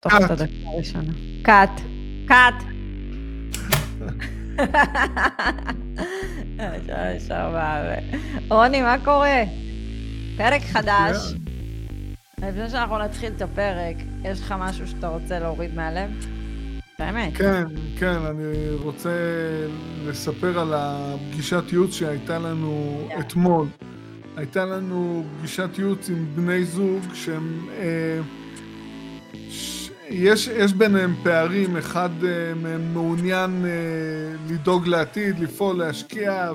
תוך את הדקה הראשונה. קאט. קאט. רוני, מה קורה? פרק חדש. לפני שאנחנו נתחיל את הפרק, יש לך משהו שאתה רוצה להוריד מהלב? באמת. כן, כן, אני רוצה לספר על הפגישת ייעוץ שהייתה לנו yeah. אתמול. הייתה לנו פגישת ייעוץ עם בני זוג שהם... אה, יש, יש ביניהם פערים, אחד אה, מהם מעוניין אה, לדאוג לעתיד, לפעול, להשקיע,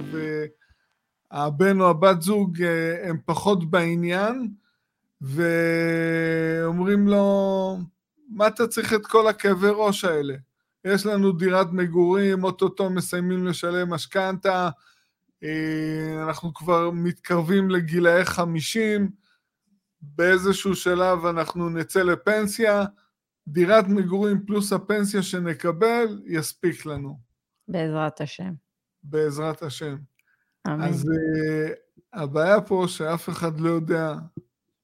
והבן או הבת זוג אה, הם פחות בעניין, ואומרים לו, מה אתה צריך את כל הכאבי ראש האלה? יש לנו דירת מגורים, אוטוטו מסיימים לשלם משכנתה, אנחנו כבר מתקרבים לגילאי חמישים, באיזשהו שלב אנחנו נצא לפנסיה, דירת מגורים פלוס הפנסיה שנקבל, יספיק לנו. בעזרת השם. בעזרת השם. אמן. אז uh, הבעיה פה שאף אחד לא יודע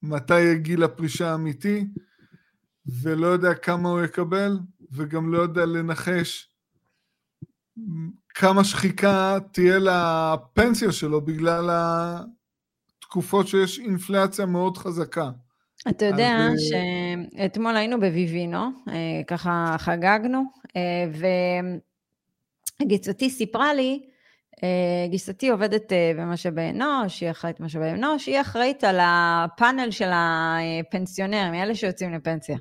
מתי יהיה גיל הפרישה האמיתי, ולא יודע כמה הוא יקבל, וגם לא יודע לנחש כמה שחיקה תהיה לפנסיה שלו בגלל התקופות שיש אינפלציה מאוד חזקה. אתה יודע אז... אה, שאתמול היינו בביבינו, אה, ככה חגגנו, אה, וגיסתי סיפרה לי, גיסתי עובדת במשאבי אנוש, היא אחראית במשאבי אנוש, היא אחראית על הפאנל של הפנסיונרים, אלה שיוצאים לפנסיה.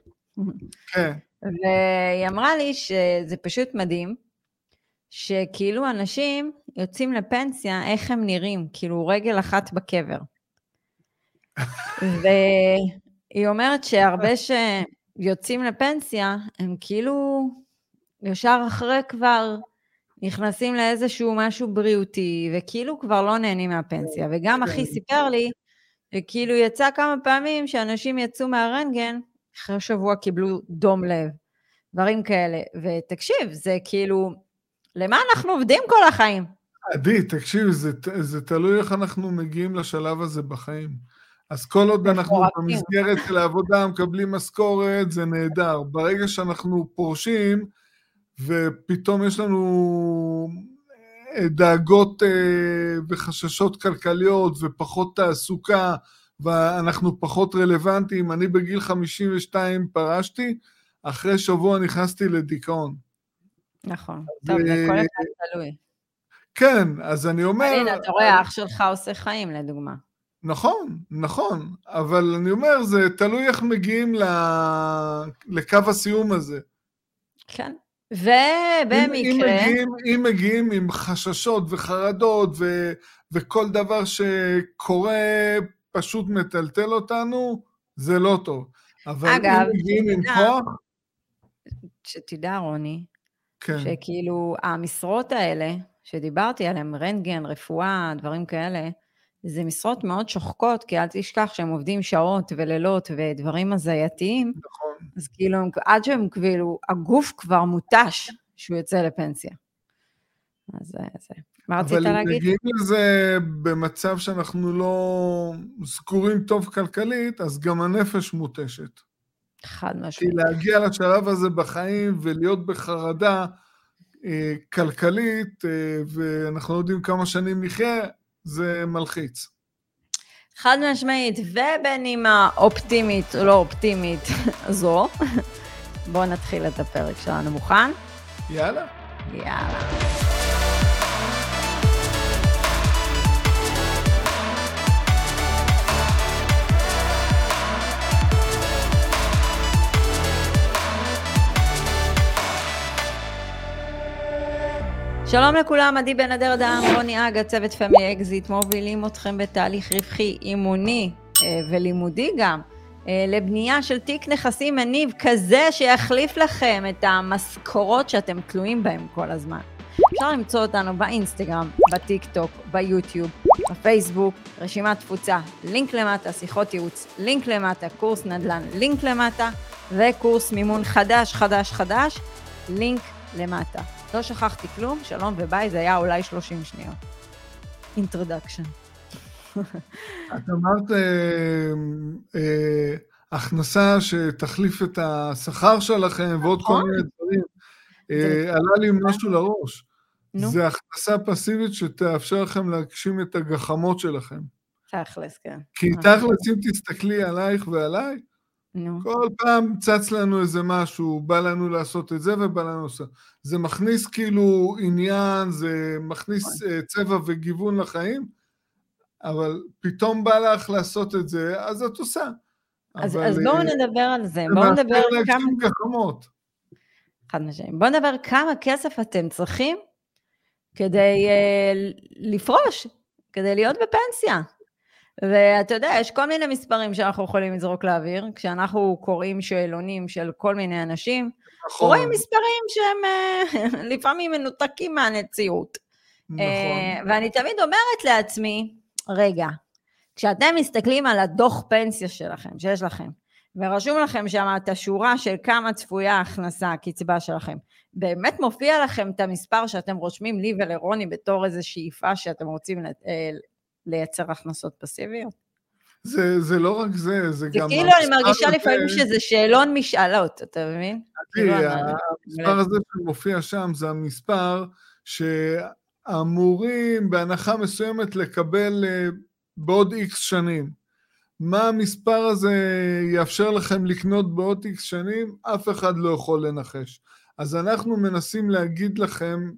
כן. והיא אמרה לי שזה פשוט מדהים, שכאילו אנשים יוצאים לפנסיה, איך הם נראים, כאילו רגל אחת בקבר. היא אומרת שהרבה שיוצאים לפנסיה, הם כאילו ישר אחרי כבר נכנסים לאיזשהו משהו בריאותי, וכאילו כבר לא נהנים מהפנסיה. וגם אחי סיפר לי, שכאילו יצא כמה פעמים שאנשים יצאו מהרנטגן, אחרי שבוע קיבלו דום לב, דברים כאלה. ותקשיב, זה כאילו, למה אנחנו עובדים כל החיים? עדי, תקשיב, זה, זה תלוי איך אנחנו מגיעים לשלב הזה בחיים. אז כל עוד אנחנו במסגרת של העבודה מקבלים משכורת, זה נהדר. ברגע שאנחנו פורשים, ופתאום יש לנו אה, דאגות אה, וחששות כלכליות ופחות תעסוקה, ואנחנו פחות רלוונטיים. אני בגיל 52 פרשתי, אחרי שבוע נכנסתי לדיכאון. נכון. טוב, זה כל אחד תלוי. כן, אז אני אומר... הנה, אתה רואה, אח שלך עושה חיים, לדוגמה. נכון, נכון, אבל אני אומר, זה תלוי איך מגיעים ל... לקו הסיום הזה. כן, ובמקרה... אם, אם, מגיעים, אם מגיעים עם חששות וחרדות ו... וכל דבר שקורה פשוט מטלטל אותנו, זה לא טוב. אבל אגב, אם מגיעים עם כוח... שתדע, רוני, כן. שכאילו המשרות האלה, שדיברתי עליהן, רנטגן, רפואה, דברים כאלה, זה משרות מאוד שוחקות, כי אל תשכח שהם עובדים שעות ולילות ודברים הזייתיים. נכון. אז כאילו, עד שהם כאילו, הגוף כבר מותש שהוא יוצא לפנסיה. אז זה, מה רצית להגיד? אבל אם מגיעים לזה במצב שאנחנו לא זכורים טוב כלכלית, אז גם הנפש מותשת. חד משמעית. כי להגיע לשלב הזה בחיים ולהיות בחרדה אה, כלכלית, אה, ואנחנו לא יודעים כמה שנים נחיה, זה מלחיץ. חד משמעית, ובנימה אופטימית או לא אופטימית זו, בואו נתחיל את הפרק שלנו. מוכן? יאללה. יאללה. שלום לכולם, עדי בן אדר אדם, רוני אג, הצוות Family Exit, מובילים אתכם בתהליך רווחי, אימוני אה, ולימודי גם, אה, לבנייה של תיק נכסים מניב כזה שיחליף לכם את המשכורות שאתם תלויים בהם כל הזמן. אפשר למצוא אותנו באינסטגרם, בטיק טוק, ביוטיוב, בפייסבוק, רשימת תפוצה, לינק למטה, שיחות ייעוץ, לינק למטה, קורס נדל"ן, לינק למטה, וקורס מימון חדש, חדש, חדש, לינק למטה. לא שכחתי כלום, שלום וביי, זה היה אולי 30 שניות. אינטרדקשן. את אמרת, אה, אה, הכנסה שתחליף את השכר שלכם ועוד כל נכון. מיני דברים. אה, עלה לי משהו לראש. זה הכנסה פסיבית שתאפשר לכם להגשים את הגחמות שלכם. תכלס, כן. כי תכלס, אם תסתכלי עלייך ועליי, נו. כל פעם צץ לנו איזה משהו, בא לנו לעשות את זה ובא לנו לעשות... זה מכניס כאילו עניין, זה מכניס uh, צבע וגיוון לחיים, אבל פתאום בא לך לעשות את זה, אז את עושה. אז, אבל, אז בואו uh, נדבר על זה, בואו נדבר מאפשר כמה... גחמות. חד משמעית. בואו נדבר כמה כסף אתם צריכים כדי uh, לפרוש, כדי להיות בפנסיה. ואתה יודע, יש כל מיני מספרים שאנחנו יכולים לזרוק לאוויר, כשאנחנו קוראים שאלונים של כל מיני אנשים, נכון, רואים מספרים שהם אה, לפעמים מנותקים מהמציאות. נכון. אה, ואני תמיד אומרת לעצמי, רגע, כשאתם מסתכלים על הדוח פנסיה שלכם, שיש לכם, ורשום לכם שם את השורה של כמה צפויה ההכנסה, הקצבה שלכם, באמת מופיע לכם את המספר שאתם רושמים לי ולרוני בתור איזו שאיפה שאתם רוצים אה, לייצר הכנסות פסיביות? זה, זה לא רק זה, זה זה גם... כאילו אני מרגישה המספר לפעמים הזה- שזה שאלון משאלות, אתה מבין? תראי, כאילו, המספר הזה שמופיע שם זה המספר שאמורים בהנחה מסוימת לקבל אה, בעוד איקס שנים. מה המספר הזה יאפשר לכם לקנות בעוד איקס שנים? אף אחד לא יכול לנחש. אז אנחנו מנסים להגיד לכם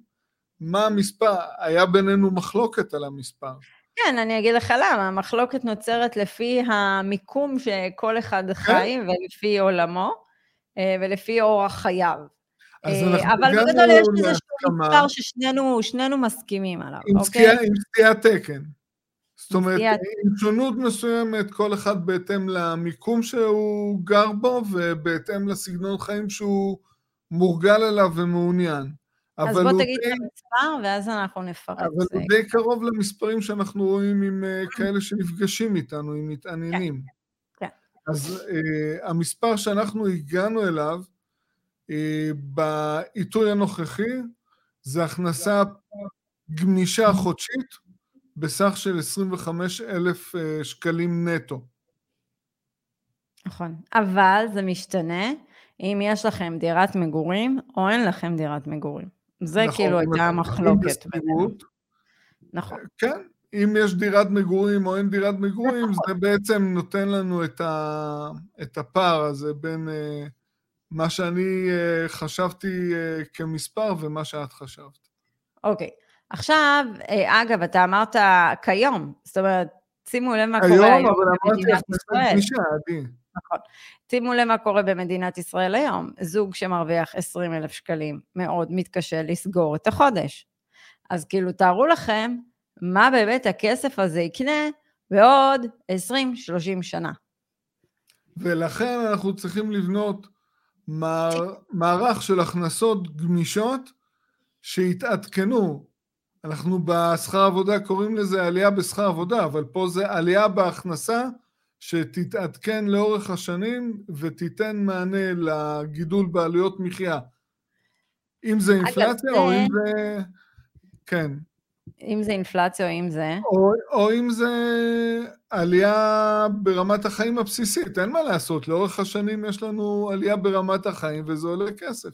מה המספר, היה בינינו מחלוקת על המספר. כן, אני אגיד לך למה, המחלוקת נוצרת לפי המיקום שכל אחד כן. חי, ולפי עולמו, אה, ולפי אורח חייו. אה, אבל בגדול יש איזשהו מספר ששנינו שנינו מסכימים עליו, אוקיי? עם סטיית תקן. זאת אומרת, עם שונות מסוימת, כל אחד בהתאם למיקום שהוא גר בו, ובהתאם לסגנון חיים שהוא מורגל אליו ומעוניין. אז בוא תגיד את המספר, ואז אנחנו נפרט. אבל הוא זה. די קרוב למספרים שאנחנו רואים עם אה, כאלה שנפגשים איתנו, עם מתעניינים. כן. אז uh, המספר שאנחנו הגענו אליו uh, בעיתוי הנוכחי זה הכנסה גמישה חודשית בסך של 25 אלף שקלים נטו. נכון. אבל זה משתנה אם יש לכם דירת מגורים, או אין לכם דירת מגורים. זה נכון, כאילו הייתה המחלוקת בינינו. נכון. כן, אם יש דירת מגורים או אין דירת מגורים, זה בעצם נותן לנו את, ה, את הפער הזה בין uh, מה שאני uh, חשבתי uh, כמספר ומה שאת חשבת. אוקיי. עכשיו, אגב, אתה אמרת כיום, זאת אומרת, שימו לב מה קורה היום, היום אבל אמרתי נכון. שימו לב מה קורה במדינת ישראל היום. זוג שמרוויח 20 אלף שקלים מאוד מתקשה לסגור את החודש. אז כאילו, תארו לכם מה באמת הכסף הזה יקנה בעוד 20-30 שנה. ולכן אנחנו צריכים לבנות מער, מערך של הכנסות גמישות שיתעדכנו. אנחנו בשכר עבודה קוראים לזה עלייה בשכר עבודה, אבל פה זה עלייה בהכנסה שתתעדכן לאורך השנים ותיתן מענה לגידול בעלויות מחיה. אם זה אינפלציה זה- או אם זה... כן. אם זה אינפלציה או אם זה... או, או אם זה עלייה ברמת החיים הבסיסית, אין מה לעשות, לאורך השנים יש לנו עלייה ברמת החיים וזה עולה כסף.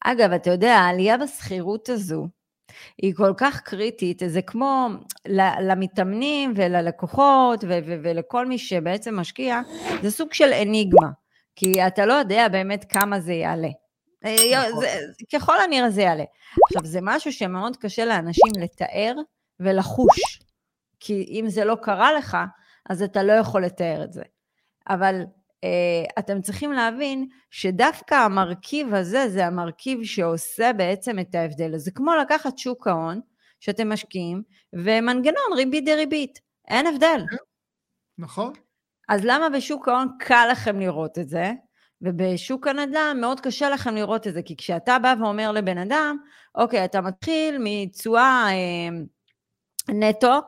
אגב, אתה יודע, העלייה בשכירות הזו היא כל כך קריטית, זה כמו למתאמנים וללקוחות ו- ו- ולכל מי שבעצם משקיע, זה סוג של אניגמה, כי אתה לא יודע באמת כמה זה יעלה. אה, נכון. זה, ככל הנראה זה יעלה. עכשיו, זה משהו שמאוד קשה לאנשים לתאר ולחוש, כי אם זה לא קרה לך, אז אתה לא יכול לתאר את זה. אבל אתם צריכים להבין שדווקא המרכיב הזה זה המרכיב שעושה בעצם את ההבדל. זה כמו לקחת שוק ההון שאתם משקיעים ומנגנון ריבית דריבית, אין הבדל. נכון? אז למה בשוק ההון קל לכם לראות את זה, ובשוק הנדל"ן מאוד קשה לכם לראות את זה, כי כשאתה בא ואומר לבן אדם, אוקיי, אתה מתחיל מתשואה אה, נטו,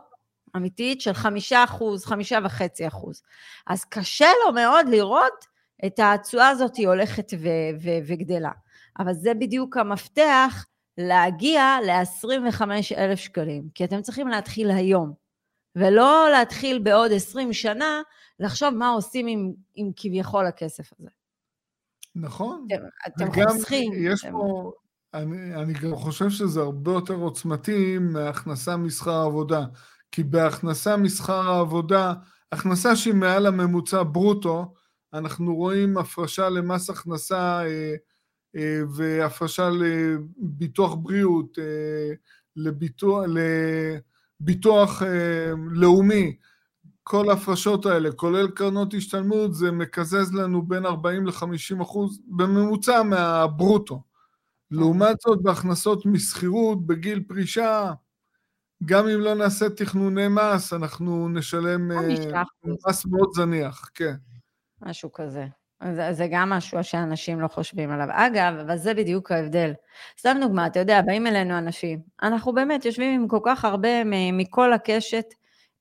אמיתית, של חמישה אחוז, חמישה וחצי אחוז. אז קשה לו מאוד לראות את התשואה הזאת הולכת ו- ו- וגדלה. אבל זה בדיוק המפתח להגיע ל-25 אלף שקלים, כי אתם צריכים להתחיל היום. ולא להתחיל בעוד 20 שנה לחשוב מה עושים עם, עם כביכול הכסף הזה. נכון. אתם, אתם חוסכים. יש אתם... פה, אני, אני גם חושב שזה הרבה יותר עוצמתי מהכנסה משכר עבודה. כי בהכנסה משכר העבודה, הכנסה שהיא מעל הממוצע ברוטו, אנחנו רואים הפרשה למס הכנסה אה, אה, והפרשה לביטוח בריאות, אה, לביטוח, לביטוח לאומי, כל ההפרשות האלה, כולל קרנות השתלמות, זה מקזז לנו בין 40 ל-50 אחוז בממוצע מהברוטו. לעומת זאת, בהכנסות משכירות, בגיל פרישה, גם אם לא נעשה תכנוני מס, אנחנו נשלם מס מאוד זניח, כן. משהו כזה. זה, זה גם משהו שאנשים לא חושבים עליו. אגב, אבל זה בדיוק ההבדל. סתם דוגמא, אתה יודע, באים אלינו אנשים, אנחנו באמת יושבים עם כל כך הרבה מכל הקשת,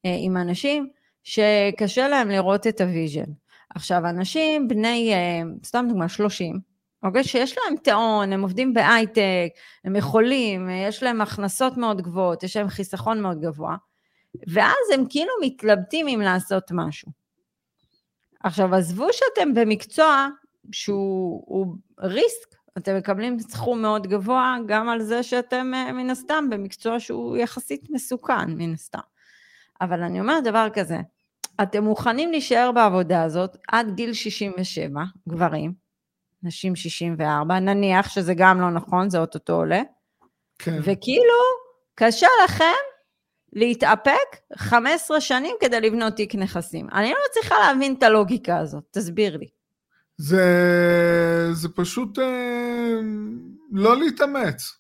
אה, עם אנשים שקשה להם לראות את ה vision. עכשיו, אנשים בני, אה, סתם דוגמא, 30, אוקיי? שיש להם טעון, הם עובדים בהייטק, הם יכולים, יש להם הכנסות מאוד גבוהות, יש להם חיסכון מאוד גבוה, ואז הם כאילו מתלבטים אם לעשות משהו. עכשיו, עזבו שאתם במקצוע שהוא ריסק, אתם מקבלים סכום מאוד גבוה גם על זה שאתם אה, מן הסתם במקצוע שהוא יחסית מסוכן, מן הסתם. אבל אני אומרת דבר כזה, אתם מוכנים להישאר בעבודה הזאת עד גיל 67, גברים, נשים 64, נניח שזה גם לא נכון, זה אוטוטו עולה, כן. וכאילו קשה לכם להתאפק 15 שנים כדי לבנות תיק נכסים. אני לא מצליחה להבין את הלוגיקה הזאת, תסביר לי. זה, זה פשוט אה, לא להתאמץ.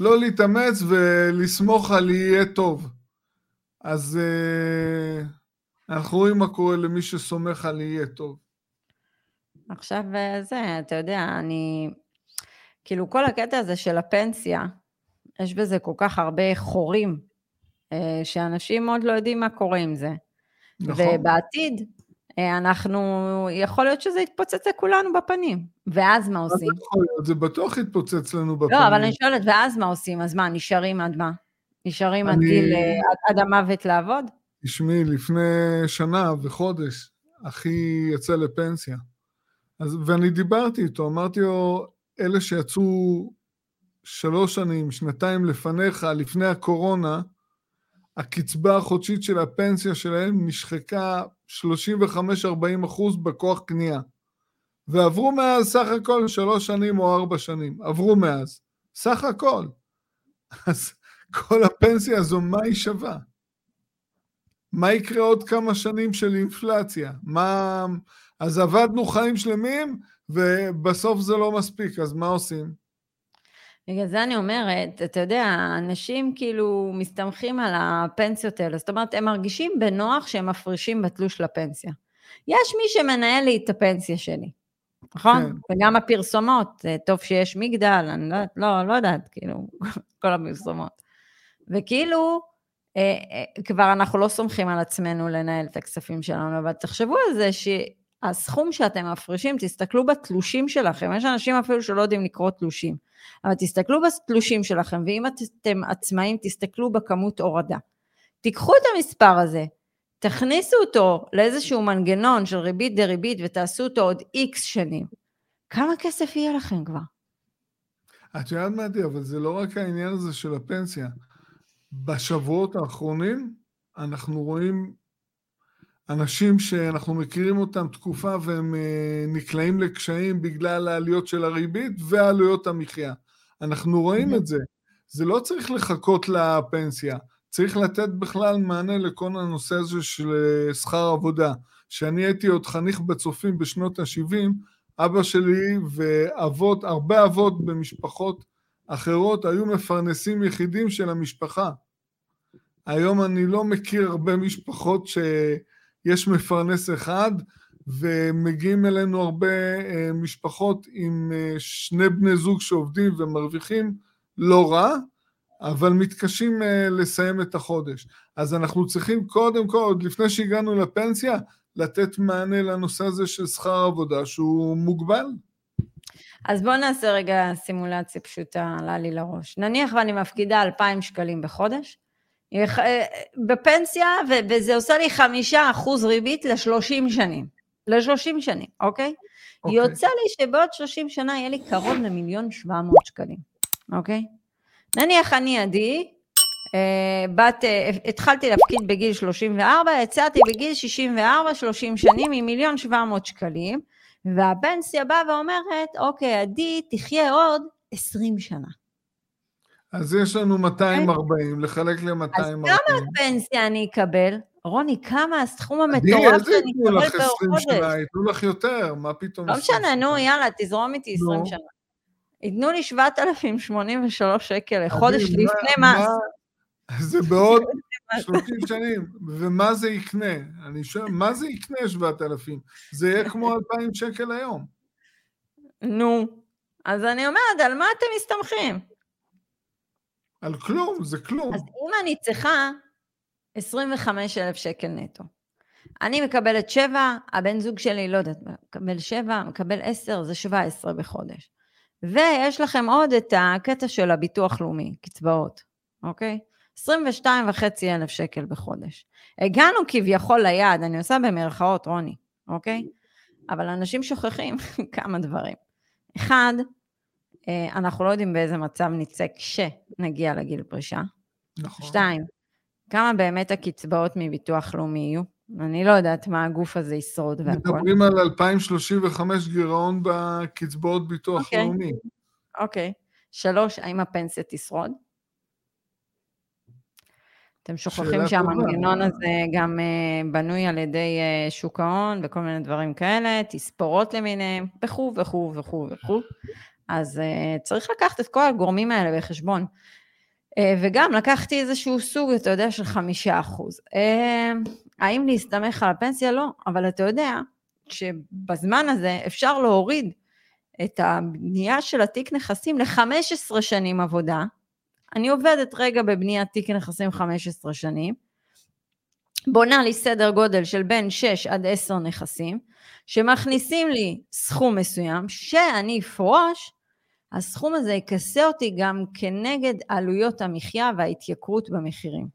לא להתאמץ ולסמוך על יהיה טוב. אז אה, אנחנו רואים מה קורה למי שסומך על יהיה טוב. עכשיו אה, זה, אתה יודע, אני... כאילו כל הקטע הזה של הפנסיה, יש בזה כל כך הרבה חורים אה, שאנשים עוד לא יודעים מה קורה עם זה. נכון. ובעתיד, אה, אנחנו, יכול להיות שזה יתפוצץ לכולנו בפנים, ואז מה עושים? זה בטוח יתפוצץ לנו בפנים. לא, אבל אני שואלת, ואז מה עושים? אז מה, נשארים עד מה? נשארים אני... עד גיל, עד, עד המוות לעבוד? תשמעי, לפני שנה וחודש, אחי יצא לפנסיה. אז, ואני דיברתי איתו, אמרתי לו, אלה שיצאו שלוש שנים, שנתיים לפניך, לפני הקורונה, הקצבה החודשית של הפנסיה שלהם נשחקה 35-40 אחוז בכוח קנייה. ועברו מאז סך הכל שלוש שנים או ארבע שנים, עברו מאז. סך הכל. אז כל הפנסיה הזו, מה היא שווה? מה יקרה עוד כמה שנים של אינפלציה? מה... אז עבדנו חיים שלמים, ובסוף זה לא מספיק, אז מה עושים? בגלל זה אני אומרת, אתה יודע, אנשים כאילו מסתמכים על הפנסיות האלה, זאת אומרת, הם מרגישים בנוח שהם מפרישים בתלוש לפנסיה. יש מי שמנהל לי את הפנסיה שלי, נכון? כן. וגם הפרסומות, טוב שיש מגדל, אני לא, לא, לא יודעת, כאילו, כל הפרסומות. וכאילו, אה, אה, כבר אנחנו לא סומכים על עצמנו לנהל את הכספים שלנו, אבל תחשבו על זה שהסכום שאתם מפרישים, תסתכלו בתלושים שלכם, יש אנשים אפילו שלא יודעים לקרוא תלושים. אבל תסתכלו בתלושים שלכם, ואם אתם עצמאים, תסתכלו בכמות הורדה. תיקחו את המספר הזה, תכניסו אותו לאיזשהו מנגנון של ריבית דריבית ותעשו אותו עוד איקס שנים. כמה כסף יהיה לכם כבר? את יודעת מה, אבל זה לא רק העניין הזה של הפנסיה. בשבועות האחרונים אנחנו רואים אנשים שאנחנו מכירים אותם תקופה והם אה, נקלעים לקשיים בגלל העליות של הריבית ועלויות המחיה. אנחנו רואים את זה. זה לא צריך לחכות לפנסיה, צריך לתת בכלל מענה לכל הנושא הזה של אה, שכר עבודה. כשאני הייתי עוד חניך בצופים בשנות ה-70, אבא שלי ואבות, הרבה אבות במשפחות אחרות היו מפרנסים יחידים של המשפחה. היום אני לא מכיר הרבה משפחות שיש מפרנס אחד, ומגיעים אלינו הרבה אה, משפחות עם אה, שני בני זוג שעובדים ומרוויחים לא רע, אבל מתקשים אה, לסיים את החודש. אז אנחנו צריכים קודם כל, עוד לפני שהגענו לפנסיה, לתת מענה לנושא הזה של שכר עבודה שהוא מוגבל. אז בואו נעשה רגע סימולציה פשוטה, עלה לי לראש. נניח ואני מפקידה 2,000 שקלים בחודש, בפנסיה, וזה עושה לי חמישה אחוז ריבית לשלושים שנים. לשלושים שנים, אוקיי? אוקיי. יוצא לי שבעוד שלושים שנה יהיה לי קרוב למיליון שבע מאות שקלים, אוקיי? נניח אני עדי, אה, בת, אה, התחלתי להפקיד בגיל 34, יצאתי בגיל 64, 30 שנים עם מיליון 700 שקלים, והפנסיה באה ואומרת, אוקיי, עדי, תחיה עוד 20 שנה. אז יש לנו 240, לחלק ל-240. אז כמה פנסיה אני אקבל? רוני, כמה הסכום המטורף שאני אקבל פר חודש? איזה ייתנו לך 20 שנה? ייתנו לך יותר, מה פתאום? לא משנה, נו, יאללה, תזרום איתי 20 שנה. ייתנו לי 7,083 שקל לחודש לפני מס. זה בעוד 30 שנים, ומה זה יקנה? אני שואל, מה זה יקנה 7,000? זה יהיה כמו 2,000 שקל היום. נו, אז אני אומרת, על מה אתם מסתמכים? על כלום, זה כלום. אז אם אני צריכה 25,000 שקל נטו, אני מקבלת 7, הבן זוג שלי, לא יודעת, מקבל 7, מקבל 10, זה 17 בחודש. ויש לכם עוד את הקטע של הביטוח לאומי, קצבאות, אוקיי? 22 וחצי אלף שקל בחודש. הגענו כביכול ליעד, אני עושה במרכאות, רוני, אוקיי? אבל אנשים שוכחים כמה דברים. אחד, אנחנו לא יודעים באיזה מצב נצא כשנגיע לגיל פרישה. נכון. שתיים, כמה באמת הקצבאות מביטוח לאומי יהיו? אני לא יודעת מה הגוף הזה ישרוד והכל. מדברים על 2035 גירעון בקצבאות ביטוח okay. אוקיי. לאומי. אוקיי. Okay. שלוש, האם הפנסיה תשרוד? אתם שוכחים שהמנגנון הזה גם uh, בנוי על ידי uh, שוק ההון וכל מיני דברים כאלה, תספורות למיניהם, וכו' וכו' וכו' וכו'. אז uh, צריך לקחת את כל הגורמים האלה בחשבון. Uh, וגם לקחתי איזשהו סוג, אתה יודע, של חמישה אחוז. Uh, האם להסתמך על הפנסיה? לא, אבל אתה יודע שבזמן הזה אפשר להוריד את הבנייה של התיק נכסים ל-15 שנים עבודה, אני עובדת רגע בבניית תיק נכסים 15 שנים, בונה לי סדר גודל של בין 6 עד 10 נכסים, שמכניסים לי סכום מסוים, שאני אפרוש, הסכום הזה יכסה אותי גם כנגד עלויות המחיה וההתייקרות במחירים.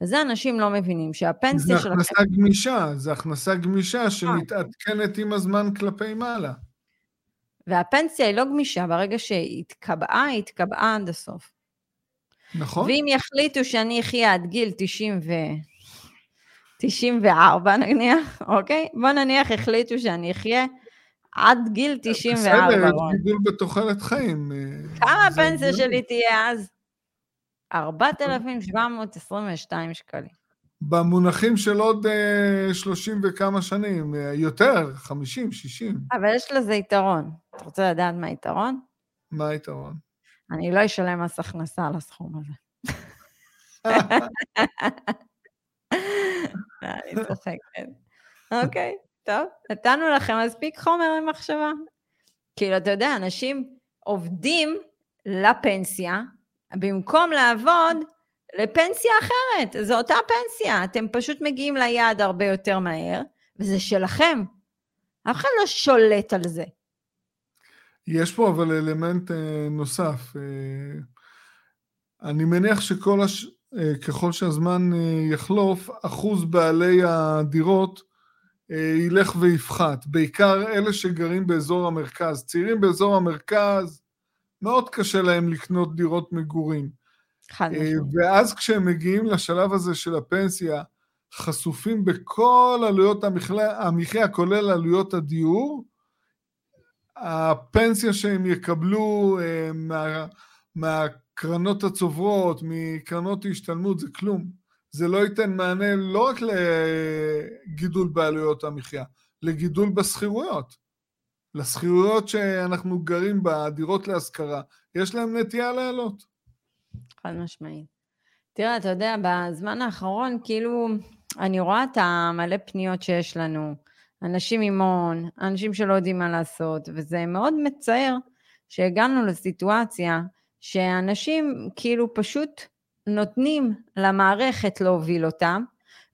וזה אנשים לא מבינים, שהפנסיה שלכם... זה הכנסה גמישה, זה הכנסה גמישה שמתעדכנת עם הזמן כלפי מעלה. והפנסיה היא לא גמישה, ברגע שהיא התקבעה, היא התקבעה עד הסוף. נכון. ואם יחליטו שאני אחיה עד גיל 90 ו... 94 נניח, אוקיי? בוא נניח החליטו שאני אחיה עד גיל 94. בסדר, יש גידול בתוחלת חיים. אה, כמה הפנסיה שלי תהיה אז? 4,722 שקלים. במונחים של עוד 30 אה, וכמה שנים, אה, יותר, 50, 60. אבל יש לזה יתרון. אתה רוצה לדעת מה היתרון? מה היתרון? אני לא אשלם מס הכנסה על הסכום הזה. אני צוחקת. אוקיי, טוב, נתנו לכם מספיק חומר למחשבה. כאילו, אתה יודע, אנשים עובדים לפנסיה, במקום לעבוד לפנסיה אחרת. זו אותה פנסיה, אתם פשוט מגיעים ליעד הרבה יותר מהר, וזה שלכם. אף אחד לא שולט על זה. יש פה אבל אלמנט אה, נוסף. אה, אני מניח שכל הש... אה, ככל שהזמן אה, יחלוף, אחוז בעלי הדירות ילך ויפחת, בעיקר אלה שגרים באזור המרכז. צעירים באזור המרכז, מאוד קשה להם לקנות דירות מגורים. חד אה, משמעית. ואז כשהם מגיעים לשלב הזה של הפנסיה, חשופים בכל עלויות המחיה, כולל עלויות הדיור, הפנסיה שהם יקבלו אה, מה, מהקרנות הצוברות, מקרנות ההשתלמות, זה כלום. זה לא ייתן מענה לא רק לגידול בעלויות המחיה, לגידול בשכירויות. לשכירויות שאנחנו גרים בדירות להשכרה, יש להם נטייה לעלות. חד משמעית. תראה, אתה יודע, בזמן האחרון, כאילו, אני רואה את המלא פניות שיש לנו, אנשים עם הון, אנשים שלא יודעים מה לעשות, וזה מאוד מצער שהגענו לסיטואציה שאנשים כאילו פשוט נותנים למערכת להוביל אותם,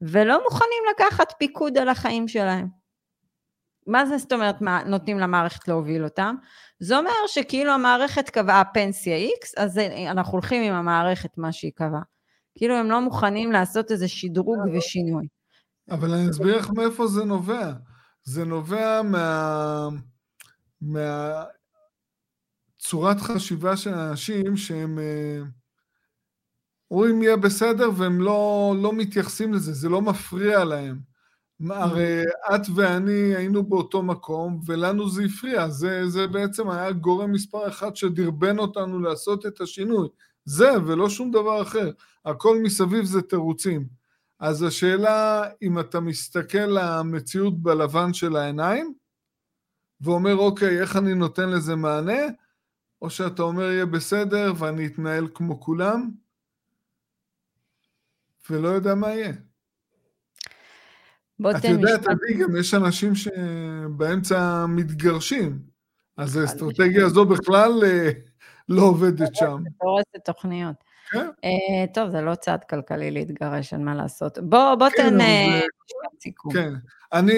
ולא מוכנים לקחת פיקוד על החיים שלהם. מה זה זאת אומרת מה, נותנים למערכת להוביל אותם? זה אומר שכאילו המערכת קבעה פנסיה X, אז אנחנו הולכים עם המערכת מה שהיא קבעה. כאילו הם לא מוכנים לעשות איזה שדרוג. ושינוי. אבל אני אסביר לך מאיפה זה נובע. זה נובע מה... מהצורת חשיבה של אנשים שהם אה, אומרים יהיה בסדר והם לא, לא מתייחסים לזה, זה לא מפריע להם. הרי את ואני היינו באותו מקום, ולנו זה הפריע, זה, זה בעצם היה גורם מספר אחד שדרבן אותנו לעשות את השינוי. זה ולא שום דבר אחר. הכל מסביב זה תירוצים. אז השאלה, אם אתה מסתכל למציאות בלבן של העיניים, ואומר, אוקיי, איך אני נותן לזה מענה? או שאתה אומר, יהיה בסדר ואני אתנהל כמו כולם, ולא יודע מה יהיה. בוא תן משפט. את יודעת, אני גם יש אנשים שבאמצע מתגרשים, אז האסטרטגיה הזו בכלל אה, לא עובדת שם. זה הורסת תוכניות. כן. Uh, טוב, זה לא צעד כלכלי להתגרש, אין מה לעשות. בוא, בוא כן, תן אה, משפט סיכום. כן, אני,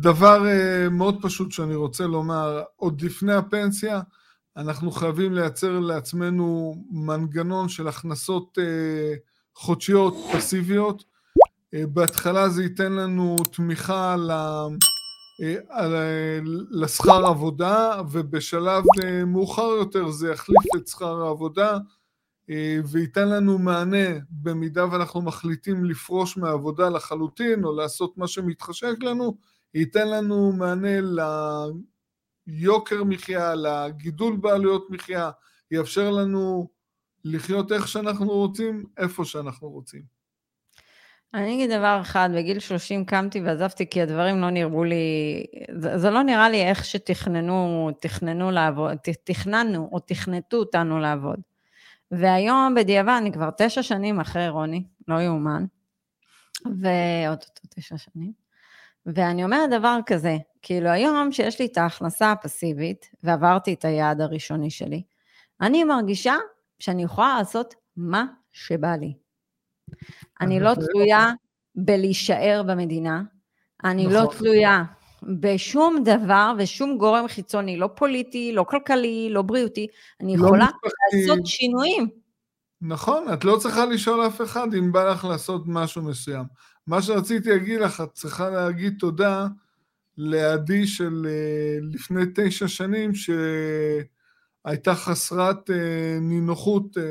דבר מאוד פשוט שאני רוצה לומר, עוד לפני הפנסיה, אנחנו חייבים לייצר לעצמנו מנגנון של הכנסות uh, חודשיות פסיביות. Uh, בהתחלה זה ייתן לנו תמיכה ל... לשכר עבודה, ובשלב מאוחר יותר זה יחליף את שכר העבודה, אה, וייתן לנו מענה במידה ואנחנו מחליטים לפרוש מהעבודה לחלוטין או לעשות מה שמתחשק לנו, ייתן לנו מענה ליוקר מחיה, לגידול בעלויות מחיה, יאפשר לנו לחיות איך שאנחנו רוצים, איפה שאנחנו רוצים. אני אגיד דבר אחד, בגיל 30 קמתי ועזבתי כי הדברים לא נראו לי, זה, זה לא נראה לי איך שתכננו, תכננו לעבוד, תכננו או תכנתו אותנו לעבוד. והיום בדיעבד, אני כבר תשע שנים אחרי רוני, לא יאומן, ועוד תשע שנים, ואני אומרת דבר כזה, כאילו היום שיש לי את ההכנסה הפסיבית, ועברתי את היעד הראשוני שלי, אני מרגישה שאני יכולה לעשות מה שבא לי. אני לא תלויה בלהישאר במדינה, אני לא נכון. תלויה בשום דבר ושום גורם חיצוני, לא פוליטי, לא כלכלי, לא בריאותי, אני לא יכולה. לעשות שינויים. נכון, את לא צריכה לשאול אף אחד אם בא לך לעשות משהו מסוים. מה שרציתי להגיד לך, את צריכה להגיד תודה לעדי של אה, לפני תשע שנים, שהייתה חסרת אה, נינוחות אה,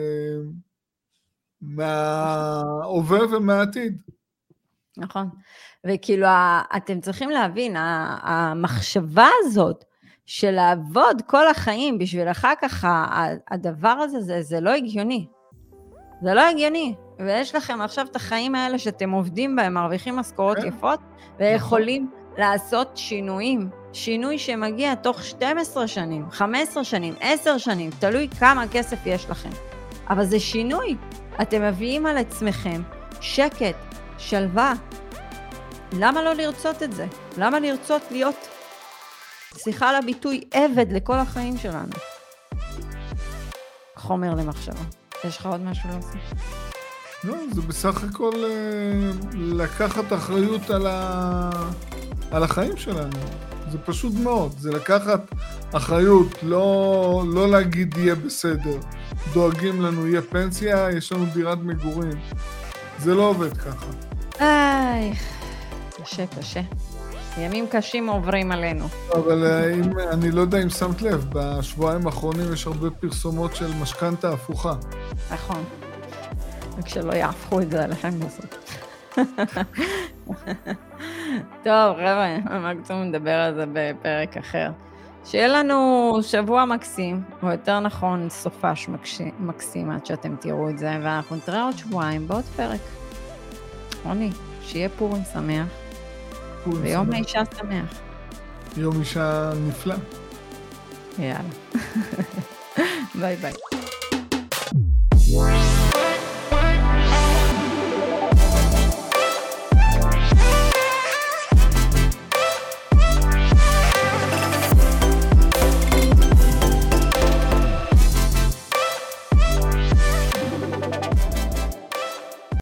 מההווה ומהעתיד. נכון. וכאילו, אתם צריכים להבין, המחשבה הזאת של לעבוד כל החיים בשביל אחר כך, הדבר הזה, זה, זה לא הגיוני. זה לא הגיוני. ויש לכם עכשיו את החיים האלה שאתם עובדים בהם, מרוויחים משכורות כן. יפות, ויכולים לעשות שינויים. שינוי שמגיע תוך 12 שנים, 15 שנים, 10 שנים, תלוי כמה כסף יש לכם. אבל זה שינוי. אתם מביאים על עצמכם שקט, שלווה, למה לא לרצות את זה? למה לרצות להיות, סליחה על הביטוי, עבד לכל החיים שלנו? חומר למחשבה. יש לך עוד משהו להוסיף? לא, זה בסך הכל אה, לקחת אחריות על, ה... על החיים שלנו. זה פשוט מאוד, זה לקחת אחריות, לא, לא להגיד יהיה בסדר. דואגים לנו, יהיה פנסיה, יש לנו דירת מגורים. זה לא עובד ככה. איי, קשה, קשה. ימים קשים עוברים עלינו. אבל אה, אם, אני לא יודע אם שמת לב, בשבועיים האחרונים יש הרבה פרסומות של משכנתה הפוכה. נכון. רק שלא יהפכו את זה עליכם בסוף. טוב, חבר'ה, מקסימום נדבר על זה בפרק אחר. שיהיה לנו שבוע מקסים, או יותר נכון, סופש מקסים עד שאתם תראו את זה, ואנחנו נתראה עוד שבועיים בעוד פרק. רוני, שיהיה פורים שמח. ויום האישה שמח. יום אישה נפלא. יאללה. ביי ביי.